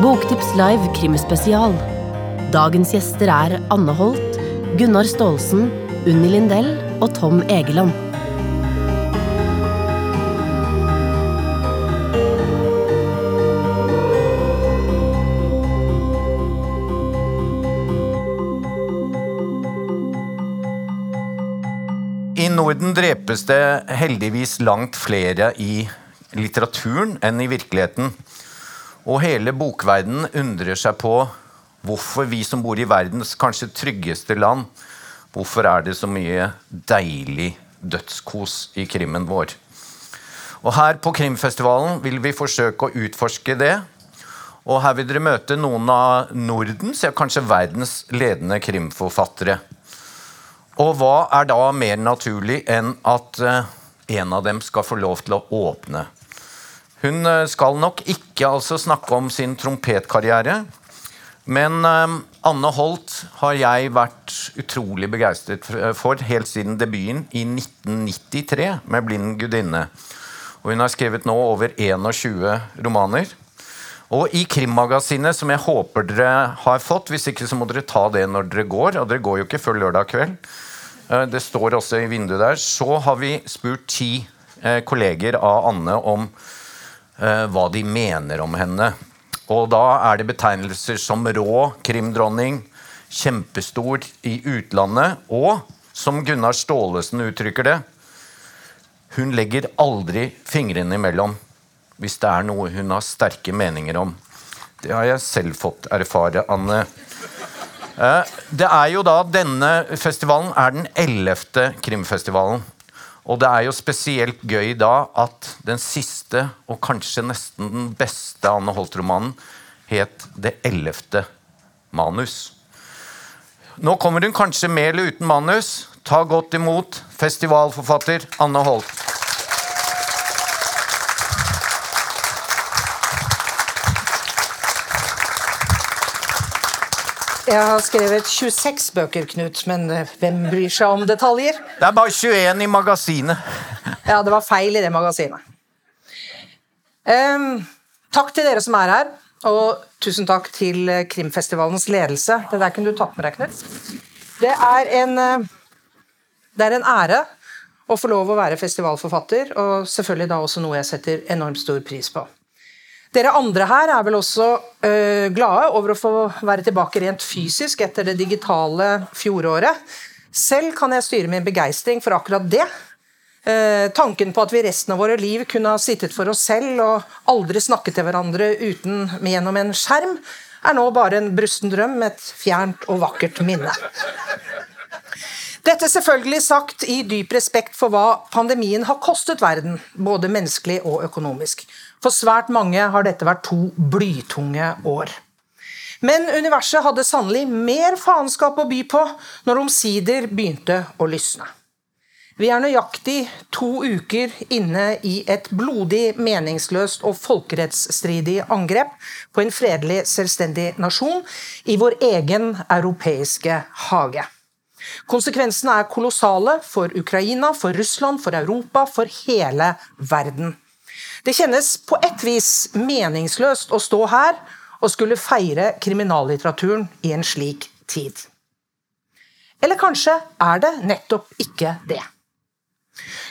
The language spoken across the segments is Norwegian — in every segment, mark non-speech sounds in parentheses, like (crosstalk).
Boktips live krimspesial. Dagens gjester er Anne Holt, Gunnar Staalesen, Unni Lindell og Tom Egeland. I Norden drepes det heldigvis langt flere i litteraturen enn i virkeligheten. Og hele bokverdenen undrer seg på hvorfor vi som bor i verdens kanskje tryggeste land, hvorfor er det så mye deilig dødskos i krimmen vår? Og her på Krimfestivalen vil vi forsøke å utforske det. Og her vil dere møte noen av Nordens, ja kanskje verdens ledende krimforfattere. Og hva er da mer naturlig enn at eh, en av dem skal få lov til å åpne? Hun eh, skal nok ikke altså snakke om sin trompetkarriere, men eh, Anne Holt har jeg vært utrolig begeistret for helt siden debuten i 1993 med 'Blind gudinne'. Og hun har skrevet nå over 21 romaner. Og i Krimmagasinet, som jeg håper dere har fått, hvis ikke så må dere ta det når dere går, og dere går jo ikke før lørdag kveld, eh, det står også i vinduet der, så har vi spurt ti eh, kolleger av Anne om eh, hva de mener om henne. Og da er det betegnelser som rå krimdronning, kjempestor i utlandet, og som Gunnar Staalesen uttrykker det, hun legger aldri fingrene imellom hvis det er noe hun har sterke meninger om. Det har jeg selv fått erfare, Anne. Eh, Det er jo da Denne festivalen er den ellevte krimfestivalen. Og det er jo spesielt gøy da at den siste, og kanskje nesten den beste Anne Holt-romanen, het Det ellevte manus. Nå kommer hun kanskje med eller uten manus. Ta godt imot festivalforfatter Anne Holt. Jeg har skrevet 26 bøker, Knut, men eh, hvem bryr seg om detaljer? Det er bare 21 i magasinet. Ja, det var feil i det magasinet. Um, takk til dere som er her, og tusen takk til eh, Krimfestivalens ledelse. Det der kunne du tatt med deg, Knut. Det er en, eh, det er en ære å få lov å være festivalforfatter, og selvfølgelig da også noe jeg setter enormt stor pris på. Dere andre her er vel også øh, glade over å få være tilbake rent fysisk etter det digitale fjoråret. Selv kan jeg styre min begeistring for akkurat det. Eh, tanken på at vi resten av våre liv kunne ha sittet for oss selv og aldri snakket til hverandre uten gjennom en skjerm, er nå bare en brusten drøm, et fjernt og vakkert minne. Dette selvfølgelig sagt i dyp respekt for hva pandemien har kostet verden, både menneskelig og økonomisk. For svært mange har dette vært to blytunge år. Men universet hadde sannelig mer faenskap å by på når omsider begynte å lysne. Vi er nøyaktig to uker inne i et blodig, meningsløst og folkerettsstridig angrep på en fredelig, selvstendig nasjon i vår egen europeiske hage. Konsekvensene er kolossale for Ukraina, for Russland, for Europa, for hele verden. Det kjennes på et vis meningsløst å stå her og skulle feire kriminallitteraturen i en slik tid. Eller kanskje er det nettopp ikke det.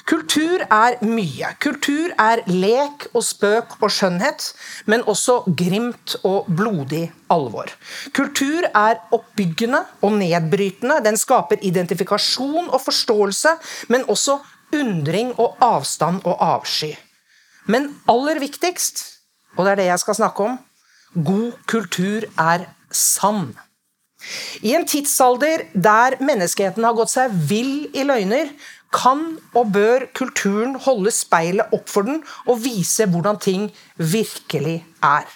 Kultur er mye. Kultur er lek og spøk og skjønnhet, men også grimt og blodig alvor. Kultur er oppbyggende og nedbrytende. Den skaper identifikasjon og forståelse, men også undring og avstand og avsky. Men aller viktigst, og det er det jeg skal snakke om, god kultur er sann. I en tidsalder der menneskeheten har gått seg vill i løgner, kan og bør kulturen holde speilet opp for den og vise hvordan ting virkelig er.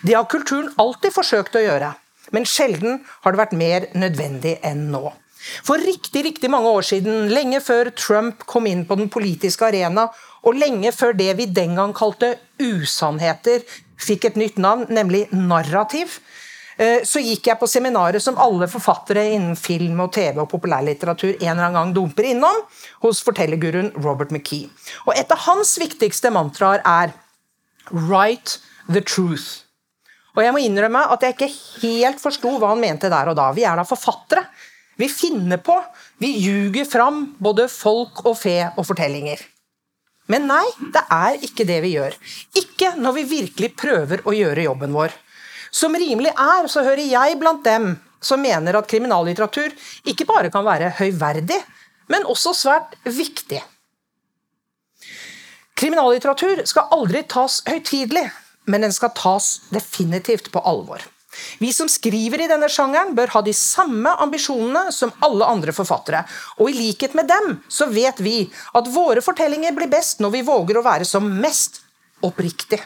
Det har kulturen alltid forsøkt å gjøre, men sjelden har det vært mer nødvendig enn nå. For riktig, riktig mange år siden, lenge før Trump kom inn på den politiske arena, og lenge før det vi den gang kalte usannheter, fikk et nytt navn, nemlig narrativ, Eh, så gikk jeg på seminaret som alle forfattere innen film og TV og populærlitteratur en eller annen gang dumper innom, hos fortellerguruen Robert McKee. Og et av hans viktigste mantraer er 'write the truth'. Og jeg må innrømme at jeg ikke helt forsto hva han mente der og da. Vi er da forfattere. Vi finner på, vi ljuger fram både folk og fe og fortellinger. Men nei, det er ikke det vi gjør. Ikke når vi virkelig prøver å gjøre jobben vår. Som rimelig er, så hører jeg blant dem som mener at kriminallitteratur ikke bare kan være høyverdig, men også svært viktig. Kriminallitteratur skal aldri tas høytidelig, men den skal tas definitivt på alvor. Vi som skriver i denne sjangeren, bør ha de samme ambisjonene som alle andre forfattere. Og i likhet med dem så vet vi at våre fortellinger blir best når vi våger å være som mest oppriktig.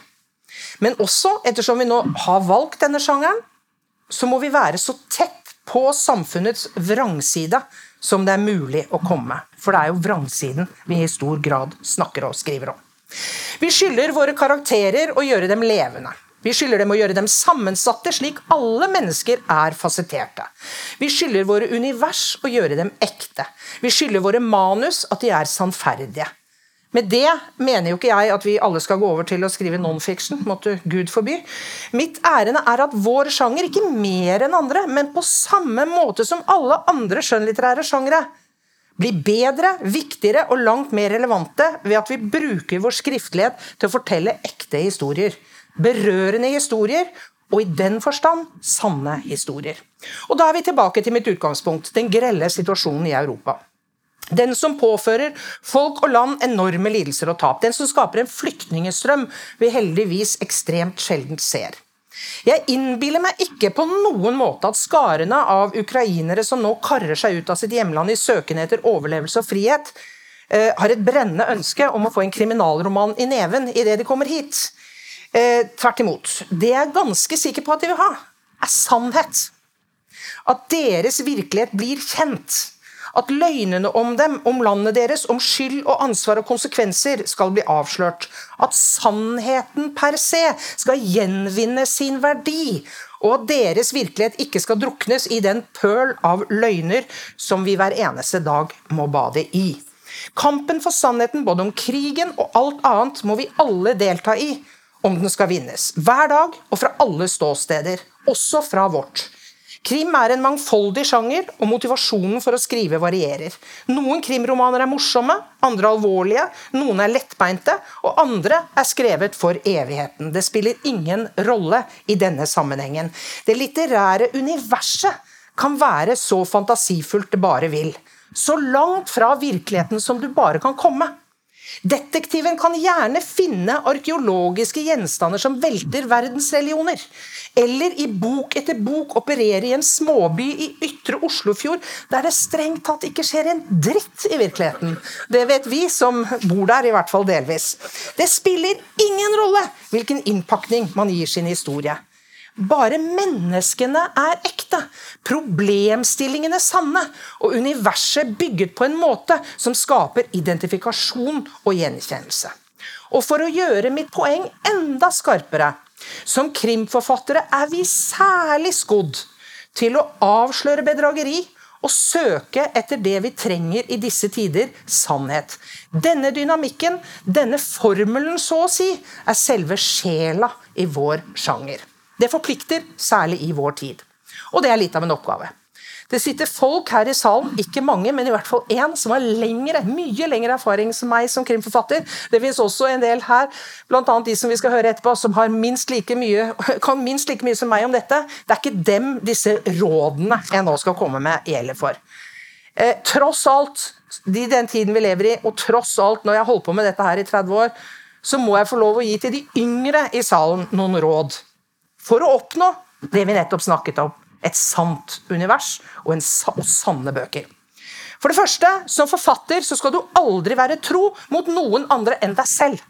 Men også, ettersom vi nå har valgt denne sjangeren, så må vi være så tett på samfunnets vrangside som det er mulig å komme. For det er jo vrangsiden vi i stor grad snakker og skriver om. Vi skylder våre karakterer å gjøre dem levende. Vi skylder dem å gjøre dem sammensatte, slik alle mennesker er fasetterte. Vi skylder våre univers å gjøre dem ekte. Vi skylder våre manus at de er sannferdige. Med det mener jo ikke jeg at vi alle skal gå over til å skrive non-fiction. måtte Gud forby. Mitt ærend er at vår sjanger, ikke mer enn andre, men på samme måte som alle andre skjønnlitterære sjangere, blir bedre, viktigere og langt mer relevante ved at vi bruker vår skriftlighet til å fortelle ekte historier. Berørende historier, og i den forstand sanne historier. Og Da er vi tilbake til mitt utgangspunkt, den grelle situasjonen i Europa. Den som påfører folk og land enorme lidelser og tap. Den som skaper en flyktningestrøm vi heldigvis ekstremt sjelden ser. Jeg innbiller meg ikke på noen måte at skarene av ukrainere som nå karrer seg ut av sitt hjemland i søken etter overlevelse og frihet, eh, har et brennende ønske om å få en kriminalroman i neven idet de kommer hit. Eh, tvert imot. Det jeg er ganske sikker på at de vil ha, er sannhet. At deres virkelighet blir kjent. At løgnene om dem, om landet deres, om skyld og ansvar og konsekvenser skal bli avslørt. At sannheten per se skal gjenvinne sin verdi. Og at deres virkelighet ikke skal druknes i den pøl av løgner som vi hver eneste dag må bade i. Kampen for sannheten både om krigen og alt annet må vi alle delta i om den skal vinnes. Hver dag og fra alle ståsteder, også fra vårt. Krim er en mangfoldig sjanger, og motivasjonen for å skrive varierer. Noen krimromaner er morsomme, andre alvorlige, noen er lettbeinte, og andre er skrevet for evigheten. Det spiller ingen rolle i denne sammenhengen. Det litterære universet kan være så fantasifullt det bare vil. Så langt fra virkeligheten som du bare kan komme. Detektiven kan gjerne finne arkeologiske gjenstander som velter verdensreligioner. Eller i bok etter bok operere i en småby i ytre Oslofjord der det strengt tatt ikke skjer en dritt i virkeligheten. Det vet vi som bor der, i hvert fall delvis. Det spiller ingen rolle hvilken innpakning man gir sin historie. Bare menneskene er ekte, problemstillingene sanne, og universet bygget på en måte som skaper identifikasjon og gjenkjennelse. Og for å gjøre mitt poeng enda skarpere som krimforfattere er vi særlig skodd til å avsløre bedrageri og søke etter det vi trenger i disse tider sannhet. Denne dynamikken, denne formelen, så å si, er selve sjela i vår sjanger. Det forplikter, særlig i vår tid. Og det er litt av en oppgave. Det sitter folk her i salen, ikke mange, men i hvert fall én, som har lengre, mye lengre erfaring som meg som krimforfatter. Det finnes også en del her, bl.a. de som vi skal høre etterpå, som minst mye, (laughs) kan minst like mye som meg om dette. Det er ikke dem disse rådene jeg nå skal komme med, gjelder for. Eh, tross alt, i den tiden vi lever i, og tross alt, når jeg har holdt på med dette her i 30 år, så må jeg få lov å gi til de yngre i salen noen råd. For å oppnå det vi nettopp snakket om et sant univers og, en, og sanne bøker. For det første, som forfatter så skal du aldri være tro mot noen andre enn deg selv.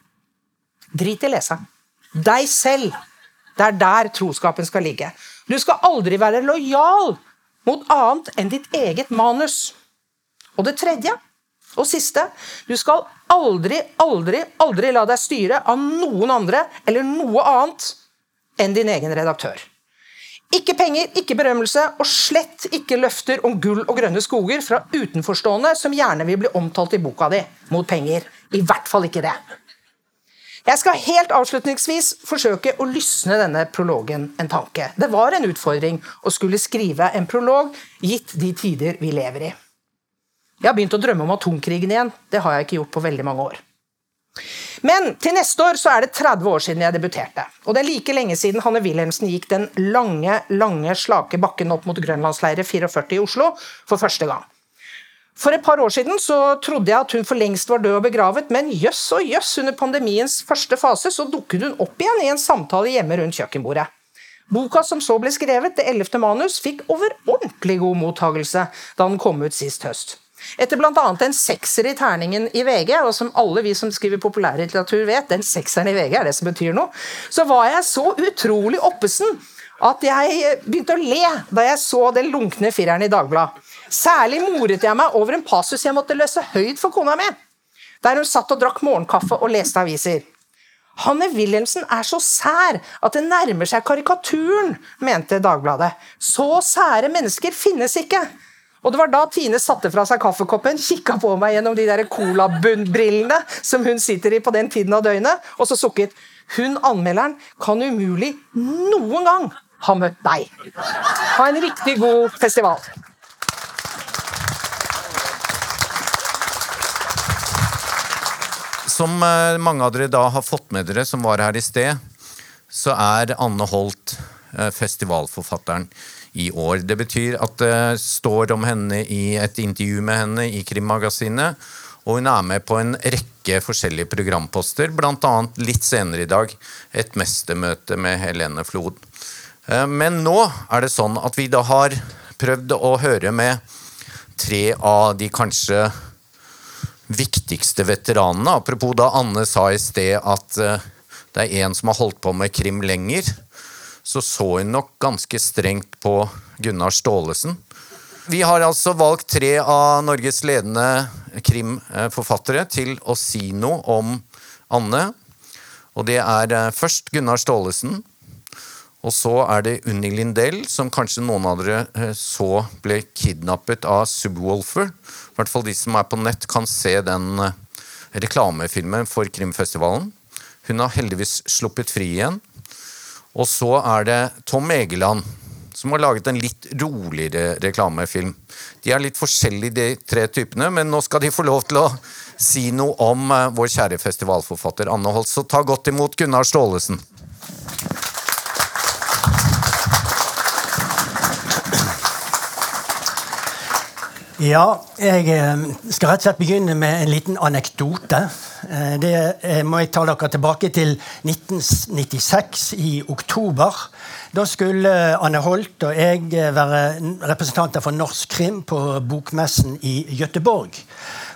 Drit i leseren. Deg selv. Det er der troskapen skal ligge. Du skal aldri være lojal mot annet enn ditt eget manus. Og det tredje og siste du skal aldri, aldri, aldri la deg styre av noen andre eller noe annet enn din egen redaktør. Ikke penger, ikke berømmelse, og slett ikke løfter om gull og grønne skoger fra utenforstående som gjerne vil bli omtalt i boka di mot penger. I hvert fall ikke det. Jeg skal helt avslutningsvis forsøke å lysne denne prologen en tanke. Det var en utfordring å skulle skrive en prolog, gitt de tider vi lever i. Jeg har begynt å drømme om atomkrigen igjen. Det har jeg ikke gjort på veldig mange år. Men til neste år så er det 30 år siden jeg debuterte. Og det er like lenge siden Hanne Wilhelmsen gikk den lange, lange, slake bakken opp mot Grønlandsleiret 44 i Oslo for første gang. For et par år siden så trodde jeg at hun for lengst var død og begravet, men jøss og jøss, under pandemiens første fase så dukket hun opp igjen i en samtale hjemme rundt kjøkkenbordet. Boka som så ble skrevet, Det ellevte manus, fikk overordentlig god mottagelse da den kom ut sist høst. Etter bl.a. en sekser i terningen i VG, og som alle vi som skriver populærlitteratur vet, den sekseren i VG er det som betyr noe, så var jeg så utrolig oppesen at jeg begynte å le da jeg så den lunkne fireren i Dagbladet. Særlig moret jeg meg over en passus jeg måtte løse høyt for kona mi, der hun satt og drakk morgenkaffe og leste aviser. Hanne Wilhelmsen er så sær at det nærmer seg karikaturen, mente Dagbladet. Så sære mennesker finnes ikke. Og det var da Tine satte fra seg kaffekoppen, kikka på meg gjennom de der colabunnbrillene som hun sitter i på den tiden av døgnet, og så sukket. Hun anmelderen kan umulig noen gang ha møtt deg. Ha en riktig god festival. Som eh, mange av dere da har fått med dere som var her i sted, så er Anne Holt festivalforfatteren i år. Det betyr at det står om henne i et intervju med henne i Krimmagasinet. Og hun er med på en rekke forskjellige programposter, bl.a. litt senere i dag et mestermøte med Helene Flod. Eh, men nå er det sånn at vi da har prøvd å høre med tre av de kanskje viktigste veteranene. Apropos da Anne sa i sted at det er en som har holdt på med krim lenger, så så hun nok ganske strengt på Gunnar Staalesen. Vi har altså valgt tre av Norges ledende krimforfattere til å si noe om Anne. Og det er uh, først Gunnar Staalesen. Og så er det Unni Lindell, som kanskje noen av dere uh, så ble kidnappet av Subwoolfer i hvert fall de som er på nett, kan se den eh, reklamefilmen for krimfestivalen. Hun har heldigvis sluppet fri igjen. Og så er det Tom Egeland, som har laget en litt roligere reklamefilm. De er litt forskjellige, de tre typene, men nå skal de få lov til å si noe om eh, vår kjære festivalforfatter Anne Holt. Så ta godt imot Gunnar Staalesen. Ja, jeg eh, skal rett og slett begynne med en liten anekdote. Eh, det eh, må jeg ta dere tilbake til 1996, i oktober. Da skulle Anne Holt og jeg være representanter for norsk krim på Bokmessen i Gøteborg.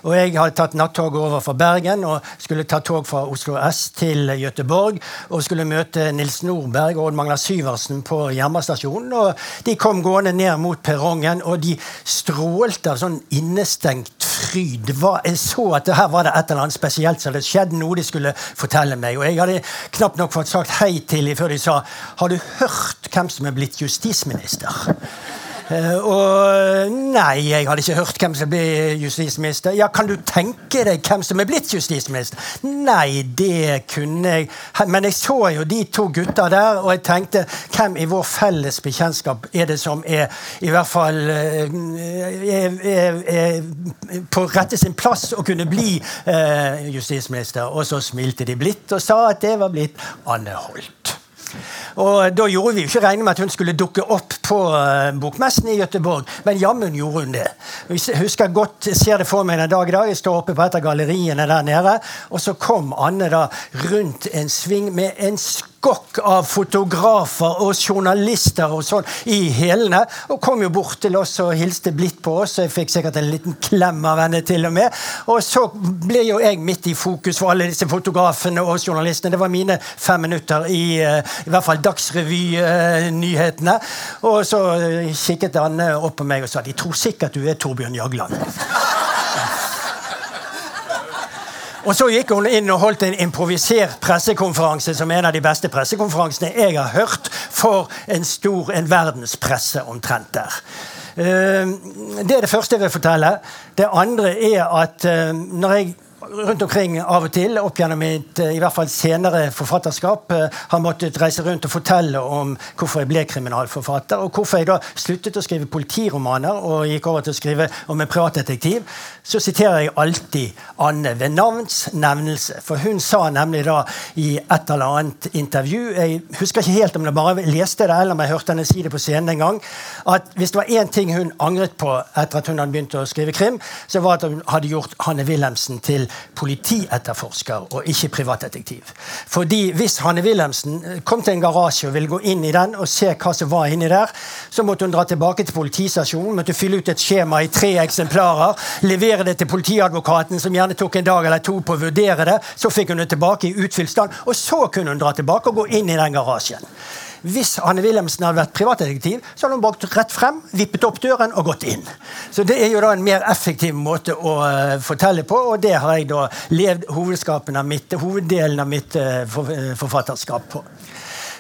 Og jeg hadde tatt nattog over fra Bergen og skulle ta tog fra Oslo S til Gøteborg. Og skulle møte Nils Nordberg og Odd Magnar Syversen på jernbanestasjonen. Og de kom gående ned mot perrongen, og de strålte av sånn innestengt fryd. Jeg så at her var det et eller annet spesielt som hadde skjedd, noe de skulle fortelle meg. Og jeg hadde knapt nok fått sagt hei til dem før de sa Har du hørt hvem som er blitt justisminister? Uh, og nei, jeg hadde ikke hørt hvem som ble justisminister. Ja, Kan du tenke deg hvem som er blitt justisminister? Nei, det kunne jeg. Men jeg så jo de to gutta der, og jeg tenkte hvem i vår felles bekjentskap er det som er i hvert fall uh, er, er, er på rette sin plass å kunne bli uh, justisminister? Og så smilte de blidt og sa at det var blitt Anne Holt. Og Da gjorde vi jo ikke regne med at hun skulle dukke opp på uh, bokmessen i Gøteborg, men jammen gjorde hun det. Jeg husker godt, jeg ser det for meg en dag i dag, jeg står oppe på et av galleriene der nede, og så kom Anne da rundt en sving med en skål skokk av fotografer og journalister og sånn i hælene. Og kom jo bort til oss og hilste blidt på oss. Jeg fikk sikkert en liten klem av henne til og med. Og så ble jo jeg midt i fokus for alle disse fotografene og journalistene. Det var mine fem minutter i, eh, i hvert fall Dagsrevy-nyhetene. Og så eh, kikket Anne opp på meg og sa de tror sikkert du er Torbjørn Jagland. Og så gikk hun inn og holdt en improvisert pressekonferanse som en av de beste pressekonferansene jeg har hørt for en stor en verdenspresse omtrent der. Ehm, det er det første jeg vil fortelle. Det andre er at ehm, når jeg rundt omkring av og til opp gjennom mitt i hvert fall senere forfatterskap har måttet reise rundt og fortelle om hvorfor jeg ble kriminalforfatter, og hvorfor jeg da sluttet å skrive politiromaner og gikk over til å skrive om en privatdetektiv, så siterer jeg alltid Anne ved navns nevnelse. For hun sa nemlig da i et eller annet intervju Jeg husker ikke helt om jeg bare leste det, eller om jeg hørte henne si det på scenen en gang, at hvis det var én ting hun angret på etter at hun hadde begynt å skrive krim, så var at hun hadde gjort Hanne Wilhelmsen til politietterforsker og ikke privatdetektiv. Fordi hvis Hanne Wilhelmsen kom til en garasje og ville gå inn i den og se hva som var inni der, så måtte hun dra tilbake til politistasjonen, måtte fylle ut et skjema i tre eksemplarer, levere det til politiadvokaten, som gjerne tok en dag eller to på å vurdere det, så fikk hun det tilbake i utfylt stand, og så kunne hun dra tilbake og gå inn i den garasjen. Hvis Anne Wilhelmsen hadde vært privatdetektiv, så hadde hun bakt rett frem, vippet opp døren og gått inn. Så Det er jo da en mer effektiv måte å uh, fortelle på, og det har jeg da levd av mitt, hoveddelen av mitt uh, forfatterskap på.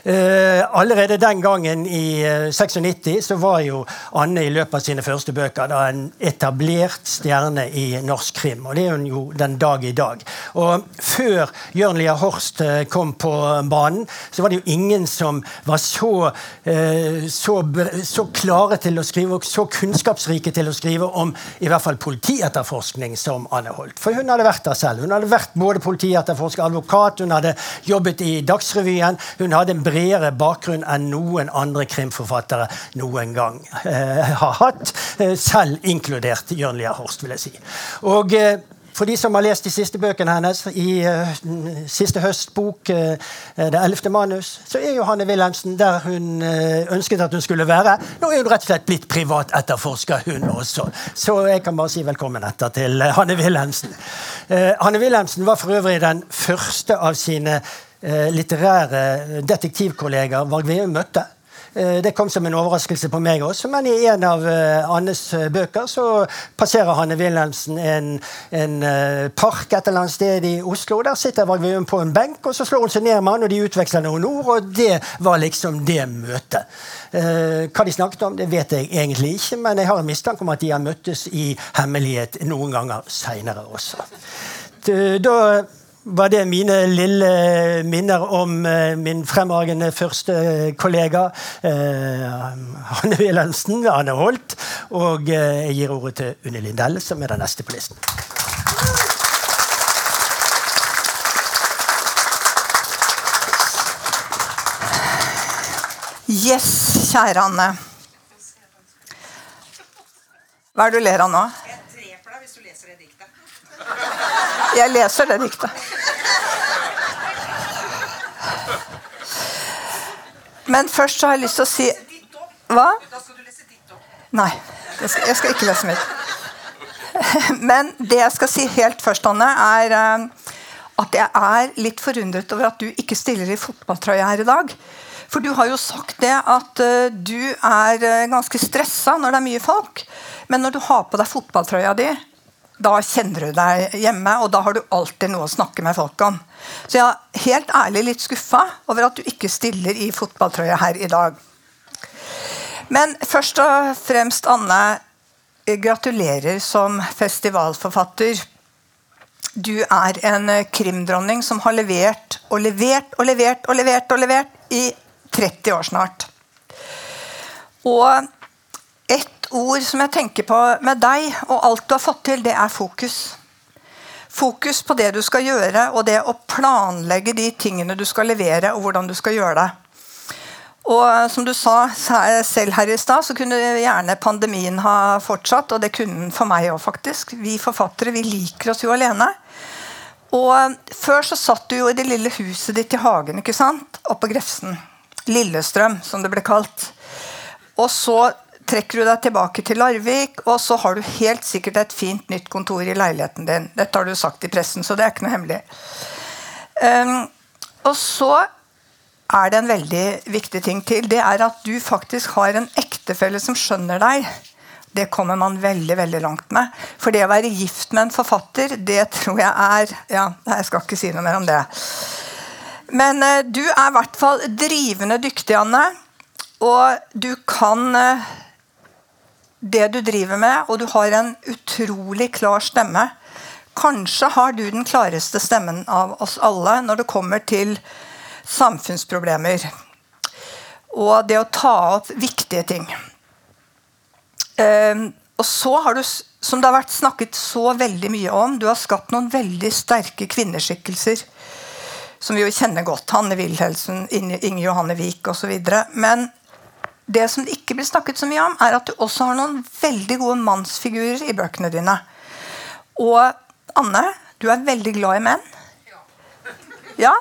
Uh, allerede den gangen i uh, 96 så var jo Anne i løpet av sine første bøker da en etablert stjerne i norsk krim. Og det er hun jo den dag i dag. Og før Jørn Lier Horst uh, kom på banen, så var det jo ingen som var så, så, så, klare til å skrive og så kunnskapsrike til å skrive om i hvert fall politietterforskning som Anne Holt. For hun hadde vært der selv. Hun hadde vært både politietterforsker, advokat, hun hadde jobbet i Dagsrevyen. hun hadde en bredere bakgrunn enn noen andre krimforfattere noen gang eh, har hatt. Eh, selv inkludert Jørn Lier Horst, vil jeg si. Og eh, for de som har lest de siste bøkene hennes, i uh, siste høstbok, uh, 'Det ellevte manus', så er Johanne Wilhelmsen der hun uh, ønsket at hun skulle være. Nå er hun rett og slett blitt privatetterforsker, hun også. Så jeg kan bare si velkommen etter til Hanne Wilhelmsen. Hanne Wilhelmsen var for øvrig den første av sine Eh, litterære detektivkollega Varg Veum møtte. Eh, det kom som en overraskelse på meg også, men i en av Annes bøker så passerer Hanne Wilhelmsen en, en park et eller annet sted i Oslo. Der sitter Varg Veum på en benk, og så slår hun seg ned med han, og de utveksler noen ord. Og det var liksom det møtet. Hva de snakket om, det vet jeg egentlig ikke, men jeg har en mistanke om at de har møttes i hemmelighet noen ganger seinere også. Da var det mine lille minner om uh, min fremragende første kollega uh, Hanne Wilhelmsen, Anne Holt. Og jeg gir ordet til Unni Lindell, som er den neste på listen. Yes, kjære Anne. Hva er det du ler av nå? Jeg dreper deg hvis du leser det diktet. Jeg leser det diktet. Men først så har jeg lyst til å si Hva? Nei, jeg skal, jeg skal ikke lese mitt. (laughs) Men det jeg skal si helt først, Anne, er eh, at jeg er litt forundret over at du ikke stiller i fotballtrøya her i dag. For du har jo sagt det at uh, du er uh, ganske stressa når det er mye folk. Men når du har på deg fotballtrøya di, da kjenner du deg hjemme, og da har du alltid noe å snakke med folk om. Så jeg er helt ærlig litt skuffa over at du ikke stiller i fotballtrøya her i dag. Men først og fremst, Anne, gratulerer som festivalforfatter. Du er en krimdronning som har levert og levert og levert og levert og levert i 30 år snart. Og ord som jeg tenker på med deg og alt du har fått til, det er fokus. Fokus på det du skal gjøre, og det å planlegge de tingene du skal levere, og hvordan du skal gjøre det. Og som du sa selv her i stad, så kunne gjerne pandemien ha fortsatt. Og det kunne den for meg òg, faktisk. Vi forfattere vi liker oss jo alene. Og Før så satt du jo i det lille huset ditt i hagen ikke sant? oppe på Grefsen. Lillestrøm, som det ble kalt. Og så trekker du deg tilbake til Larvik, og så har du helt sikkert et fint nytt kontor i leiligheten din. Dette har du sagt i pressen, så det er ikke noe hemmelig. Um, og så er det en veldig viktig ting til. Det er at du faktisk har en ektefelle som skjønner deg. Det kommer man veldig veldig langt med. For det å være gift med en forfatter, det tror jeg er ja, Jeg skal ikke si noe mer om det. Men uh, du er i hvert fall drivende dyktig, Anne. Og du kan uh, det du driver med, og du har en utrolig klar stemme. kanskje har du den klareste stemmen av oss alle når det kommer til samfunnsproblemer. Og det å ta opp viktige ting. Um, og så har du, som det har vært snakket så veldig mye om, du har skapt noen veldig sterke kvinneskikkelser. Som vi jo kjenner godt. Hanne Wilhelmsen, Inge Johanne Vik osv. Men det som det ikke blir snakket så mye om, er at du også har noen veldig gode mannsfigurer i bøkene dine. Og Anne, du er veldig glad i menn. Ja,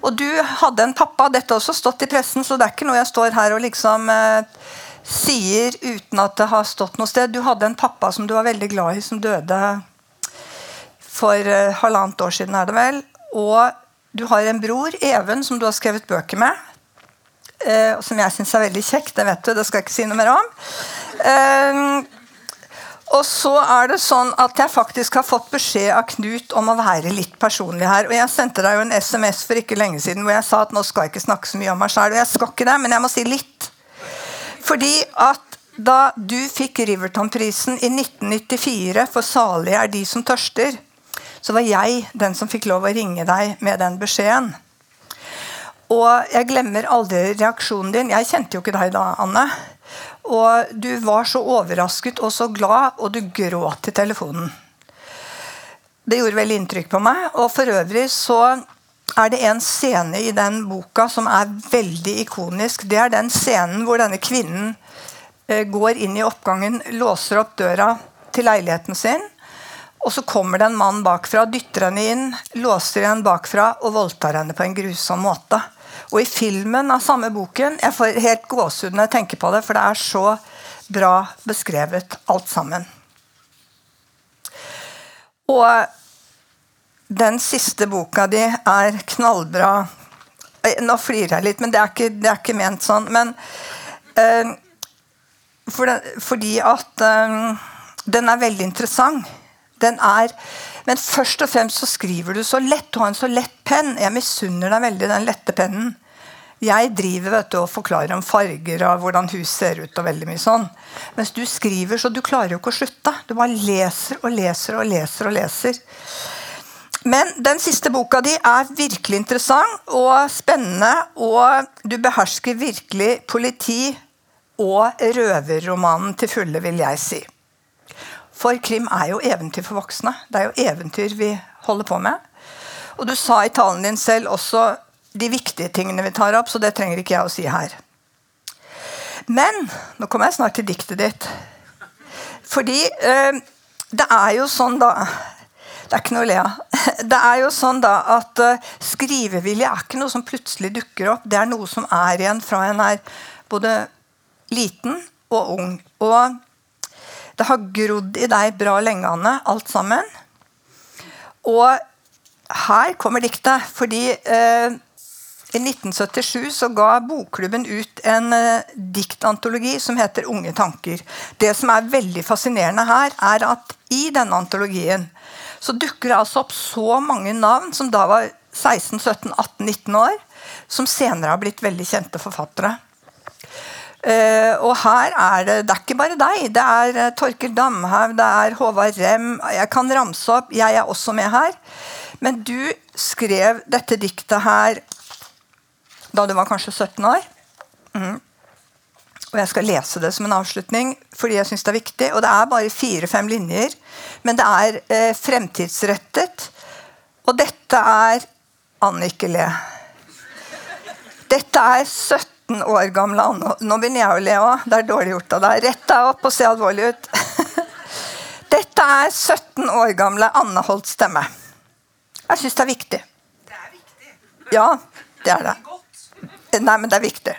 og du hadde en pappa, dette har også stått i pressen, så det er ikke noe jeg står her og liksom eh, sier uten at det har stått noe sted. Du hadde en pappa som du var veldig glad i, som døde for eh, halvannet år siden, er det vel. Og du har en bror, Even, som du har skrevet bøker med. Eh, som jeg syns er veldig kjekk. Det vet du, det skal jeg ikke si noe mer om. Eh, og så er det sånn at jeg faktisk har fått beskjed av Knut om å være litt personlig her. Og jeg sendte deg jo en SMS for ikke lenge siden hvor jeg sa at nå skal jeg ikke snakke så mye om meg sjæl. Og jeg skal ikke det, men jeg må si litt. Fordi at da du fikk Riverton-prisen i 1994 for 'Salige er de som tørster', så var jeg den som fikk lov å ringe deg med den beskjeden. Og jeg glemmer aldri reaksjonen din. Jeg kjente jo ikke deg da, Anne. Og du var så overrasket og så glad, og du gråt i telefonen. Det gjorde veldig inntrykk på meg. Og for øvrig så er det en scene i den boka som er veldig ikonisk. Det er den scenen hvor denne kvinnen eh, går inn i oppgangen, låser opp døra til leiligheten sin. Og så kommer det en mann bakfra, dytter henne inn, låser igjen bakfra og voldtar henne på en grusom måte. Og i filmen av samme boken Jeg får helt gåsehud når jeg tenker på det, for det er så bra beskrevet, alt sammen. Og den siste boka di er knallbra. Eh, nå flirer jeg litt, men det er ikke, det er ikke ment sånn. Men eh, for det, fordi at eh, den er veldig interessant. Den er men først og fremst så skriver du så lett. Du har en så lett penn. Jeg misunner deg veldig den lette pennen. Jeg driver vet du, og forklarer om farger og hvordan hus ser ut. og veldig mye sånn. Mens du skriver så du klarer jo ikke å slutte. Du bare leser og leser og leser og leser. Men den siste boka di er virkelig interessant og spennende. Og du behersker virkelig politi og røverromanen til fulle, vil jeg si. For krim er jo eventyr for voksne. Det er jo eventyr vi holder på med. Og du sa i talen din selv også de viktige tingene vi tar opp, så det trenger ikke jeg å si her. Men nå kommer jeg snart til diktet ditt. Fordi eh, det er jo sånn, da Det er ikke noe å le av. (laughs) Det er jo sånn da at eh, skrivevilje er ikke noe som plutselig dukker opp. Det er noe som er igjen fra en er både liten og ung. Og det har grodd i deg bra lenge, Anne, alt sammen. Og her kommer diktet. Fordi eh, i 1977 så ga Bokklubben ut en eh, diktantologi som heter 'Unge tanker'. Det som er veldig fascinerende her, er at i denne antologien så dukker det altså opp så mange navn som da var 16, 17, 18, 19 år, som senere har blitt veldig kjente forfattere. Uh, og her er det Det er ikke bare deg. Det er uh, Torkel Damhaug, det er Håvard Rem. Jeg kan ramse opp. Jeg er også med her. Men du skrev dette diktet her da du var kanskje 17 år. Mm. Og jeg skal lese det som en avslutning fordi jeg syns det er viktig. Og det er bare fire-fem linjer, men det er uh, fremtidsrettet. Og dette er Annike Le. Dette er 17 17 år gamle Anne. Nå begynner jeg å le òg. Det er dårlig gjort av deg. Rett deg opp og se alvorlig ut. (laughs) Dette er 17 år gamle Anne Holt stemme. Jeg syns det er viktig. Det er viktig. Ja, det er det. Nei, men det er viktig.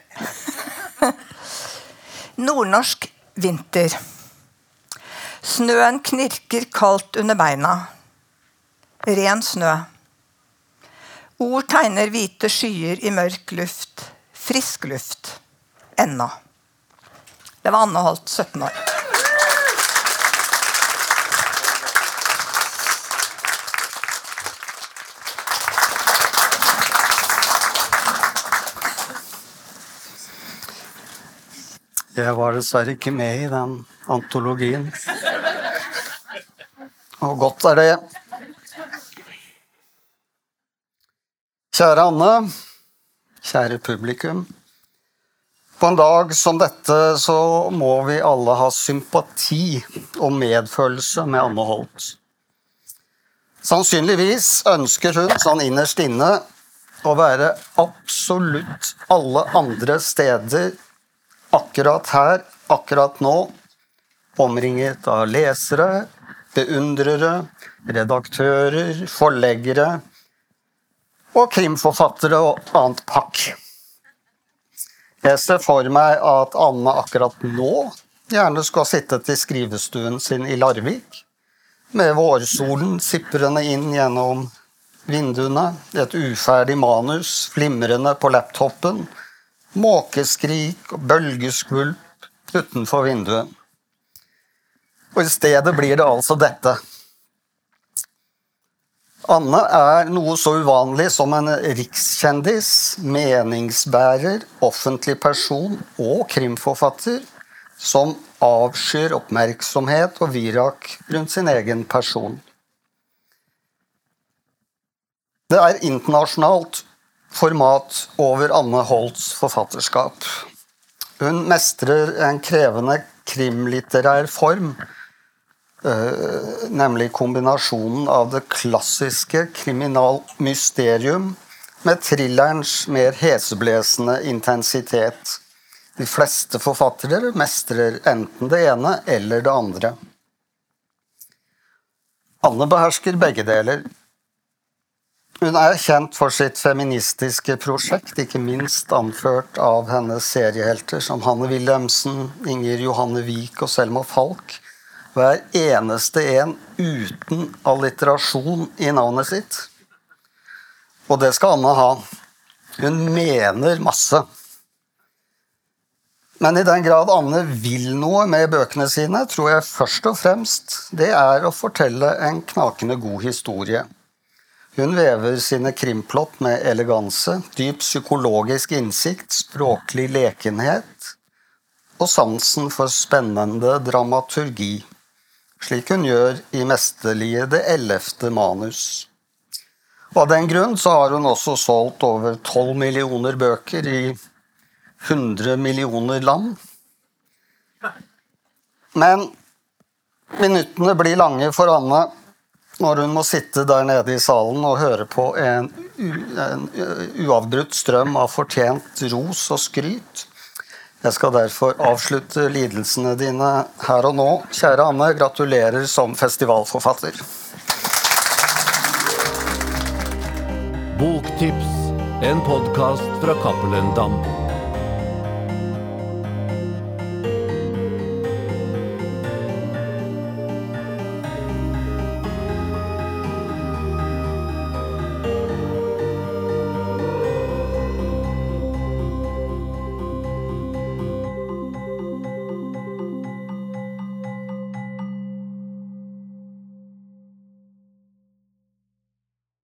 (laughs) Nordnorsk vinter. Snøen knirker kaldt under beina. Ren snø. Ord tegner hvite skyer i mørk luft frisk luft. Ennå. Det var Anne Holt, 17 år. Jeg var dessverre ikke med i den antologien. Og godt er det. Kjære Anne kjære publikum. På en dag som dette så må vi alle ha sympati og medfølelse med Anne Holt. Sannsynligvis ønsker hun sånn innerst inne å være absolutt alle andre steder akkurat her, akkurat nå, omringet av lesere, beundrere, redaktører, forleggere og krimforfattere og annet pakk. Jeg ser for meg at Anne akkurat nå gjerne skal sitte til skrivestuen sin i Larvik, med vårsolen siprende inn gjennom vinduene, et uferdig manus flimrende på laptopen, måkeskrik og bølgeskvulp utenfor vinduet. Og i stedet blir det altså dette. Anne er noe så uvanlig som en rikskjendis, meningsbærer, offentlig person og krimforfatter som avskyr oppmerksomhet og virak rundt sin egen person. Det er internasjonalt format over Anne Holts forfatterskap. Hun mestrer en krevende krimlitterær form nemlig kombinasjonen av det klassiske kriminalmysterium med thrillerens mer heseblesende intensitet. De fleste forfattere mestrer enten det ene eller det andre. Anne behersker begge deler. Hun er kjent for sitt feministiske prosjekt, ikke minst anført av hennes seriehelter som Hanne Wilhelmsen, Inger Johanne Wiik og Selma Falk hver eneste en uten alliterasjon i navnet sitt. Og det skal Anne ha. Hun mener masse. Men i den grad Anne vil noe med bøkene sine, tror jeg først og fremst det er å fortelle en knakende god historie. Hun vever sine krimplott med eleganse, dyp psykologisk innsikt, språklig lekenhet og sansen for spennende dramaturgi slik hun gjør i mesterlige Det ellevte manus. Og av den grunn så har hun også solgt over 12 millioner bøker i 100 millioner land. Men minuttene blir lange for Anne når hun må sitte der nede i salen og høre på en, en uavbrutt strøm av fortjent ros og skryt jeg skal derfor avslutte lidelsene dine her og nå. Kjære Anne, gratulerer som festivalforfatter. Boktips, en podkast fra Cappelen Dam.